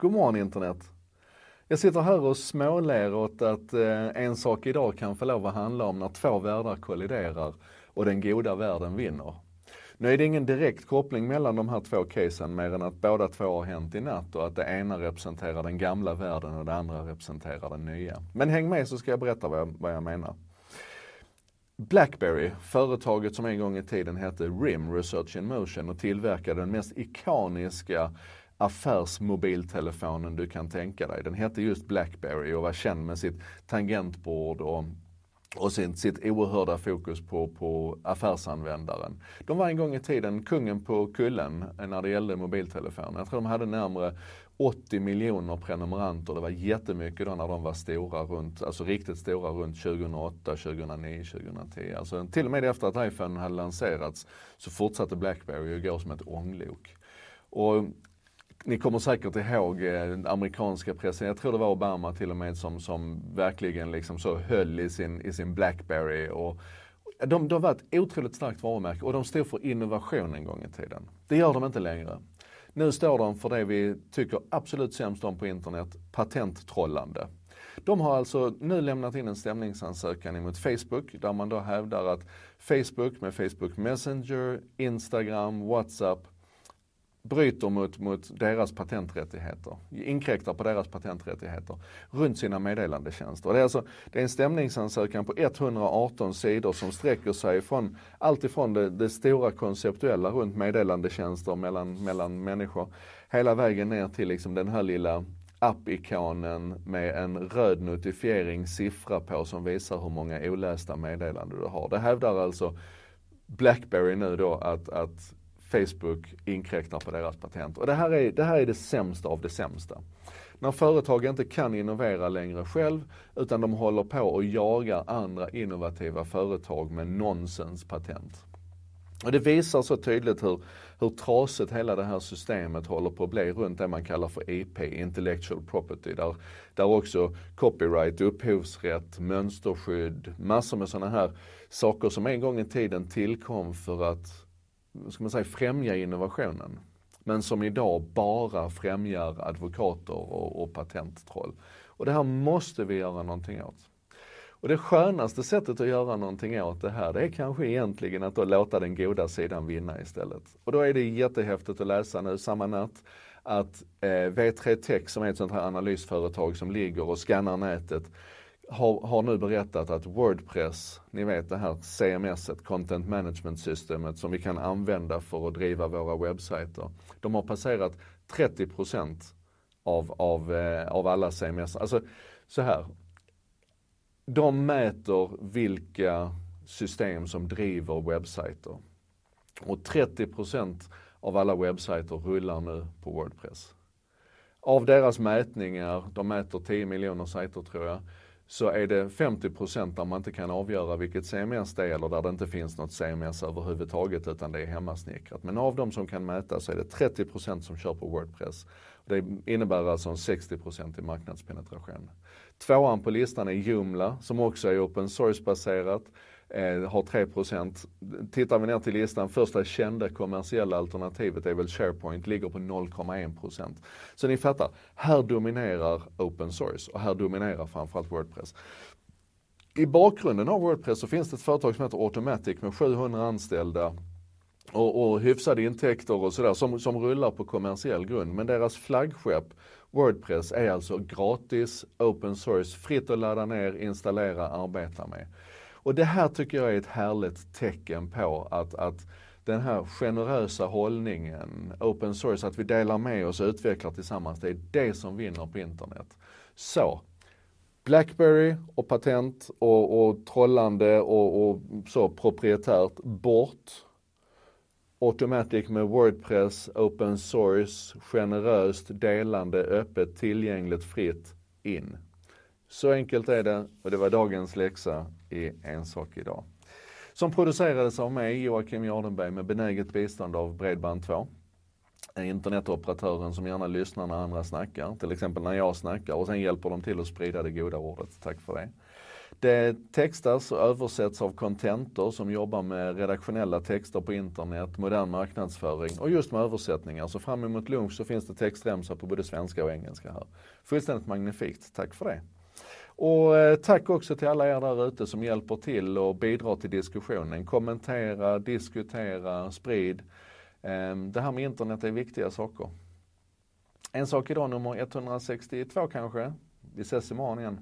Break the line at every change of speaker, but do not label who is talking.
God morgon internet. Jag sitter här och småler åt att eh, en sak idag kan få lov att handla om när två världar kolliderar och den goda världen vinner. Nu är det ingen direkt koppling mellan de här två casen mer än att båda två har hänt i natt och att det ena representerar den gamla världen och det andra representerar den nya. Men häng med så ska jag berätta vad jag, vad jag menar. Blackberry, företaget som en gång i tiden hette RIM, Research in Motion och tillverkade den mest ikoniska affärsmobiltelefonen du kan tänka dig. Den hette just Blackberry och var känd med sitt tangentbord och och sitt, sitt oerhörda fokus på, på affärsanvändaren. De var en gång i tiden kungen på kullen när det gällde mobiltelefoner. Jag tror de hade närmare 80 miljoner prenumeranter. Det var jättemycket då när de var stora runt, alltså riktigt stora runt 2008, 2009, 2010. Alltså till och med efter att iPhone hade lanserats så fortsatte Blackberry att gå som ett ånglok. Och ni kommer säkert ihåg eh, den amerikanska pressen, jag tror det var Obama till och med som, som verkligen liksom så höll i sin, i sin Blackberry. Och, de, de var ett otroligt starkt varumärke och de stod för innovation en gång i tiden. Det gör de inte längre. Nu står de för det vi tycker absolut sämst om på internet, patenttrollande. De har alltså nu lämnat in en stämningsansökan emot Facebook där man då hävdar att Facebook med Facebook Messenger, Instagram, WhatsApp bryter mot, mot deras patenträttigheter, inkräktar på deras patenträttigheter runt sina meddelandetjänster. Det är, alltså, det är en stämningsansökan på 118 sidor som sträcker sig från allt ifrån det, det stora konceptuella runt meddelandetjänster mellan, mellan människor, hela vägen ner till liksom den här lilla app-ikonen med en röd notifieringssiffra på som visar hur många olästa meddelanden du har. Det hävdar alltså Blackberry nu då att, att Facebook inkräktar på deras patent. Och det här, är, det här är det sämsta av det sämsta. När företag inte kan innovera längre själv utan de håller på och jagar andra innovativa företag med nonsenspatent. Och det visar så tydligt hur, hur trasigt hela det här systemet håller på att bli runt det man kallar för IP, Intellectual Property, där, där också copyright, upphovsrätt, mönsterskydd, massor med sådana här saker som en gång i tiden tillkom för att ska man säga, främja innovationen. Men som idag bara främjar advokater och, och patenttroll. Och det här måste vi göra någonting åt. Och det skönaste sättet att göra någonting åt det här, det är kanske egentligen att då låta den goda sidan vinna istället. Och då är det jättehäftigt att läsa nu samma natt att eh, V3 Tech som är ett sånt här analysföretag som ligger och skannar nätet har, har nu berättat att Wordpress, ni vet det här CMS, Content Management Systemet som vi kan använda för att driva våra webbsajter. De har passerat 30 av, av, eh, av alla CMS. Alltså så här. De mäter vilka system som driver webbsajter. Och 30% av alla webbsajter rullar nu på Wordpress. Av deras mätningar, de mäter 10 miljoner sajter tror jag, så är det 50% där man inte kan avgöra vilket CMS det är eller där det inte finns något CMS överhuvudtaget utan det är hemmasnickrat. Men av de som kan mäta så är det 30% som kör på Wordpress. Det innebär alltså en 60% i marknadspenetration. Tvåan på listan är Joomla som också är open source baserat eh, har 3% Tittar vi ner till listan, första kända kommersiella alternativet är väl SharePoint, ligger på 0,1% Så ni fattar, här dominerar open source och här dominerar framförallt Wordpress. I bakgrunden av Wordpress så finns det ett företag som heter Automatic med 700 anställda och, och hyfsade intäkter och sådär som, som rullar på kommersiell grund. Men deras flaggskepp Wordpress är alltså gratis, open source, fritt att ladda ner, installera, arbeta med. Och det här tycker jag är ett härligt tecken på att, att den här generösa hållningen, open source, att vi delar med oss och utvecklar tillsammans, det är det som vinner på internet. Så, Blackberry och patent och, och trollande och, och så proprietärt bort. Automatic med Wordpress, open source, generöst, delande, öppet, tillgängligt, fritt, in. Så enkelt är det och det var dagens läxa i En sak idag. Som producerades av mig, Joakim Jardenberg, med benäget bistånd av Bredband2. Internetoperatören som gärna lyssnar när andra snackar, till exempel när jag snackar och sen hjälper de till att sprida det goda ordet. Tack för det. Det textas och översätts av Contentor som jobbar med redaktionella texter på internet, modern marknadsföring och just med översättningar. Så fram emot lunch så finns det textremsa på både svenska och engelska här. Fullständigt magnifikt, tack för det. Och eh, tack också till alla er där ute som hjälper till och bidrar till diskussionen. Kommentera, diskutera, sprid. Ehm, det här med internet är viktiga saker. En sak idag nummer 162 kanske. Vi ses imorgon igen.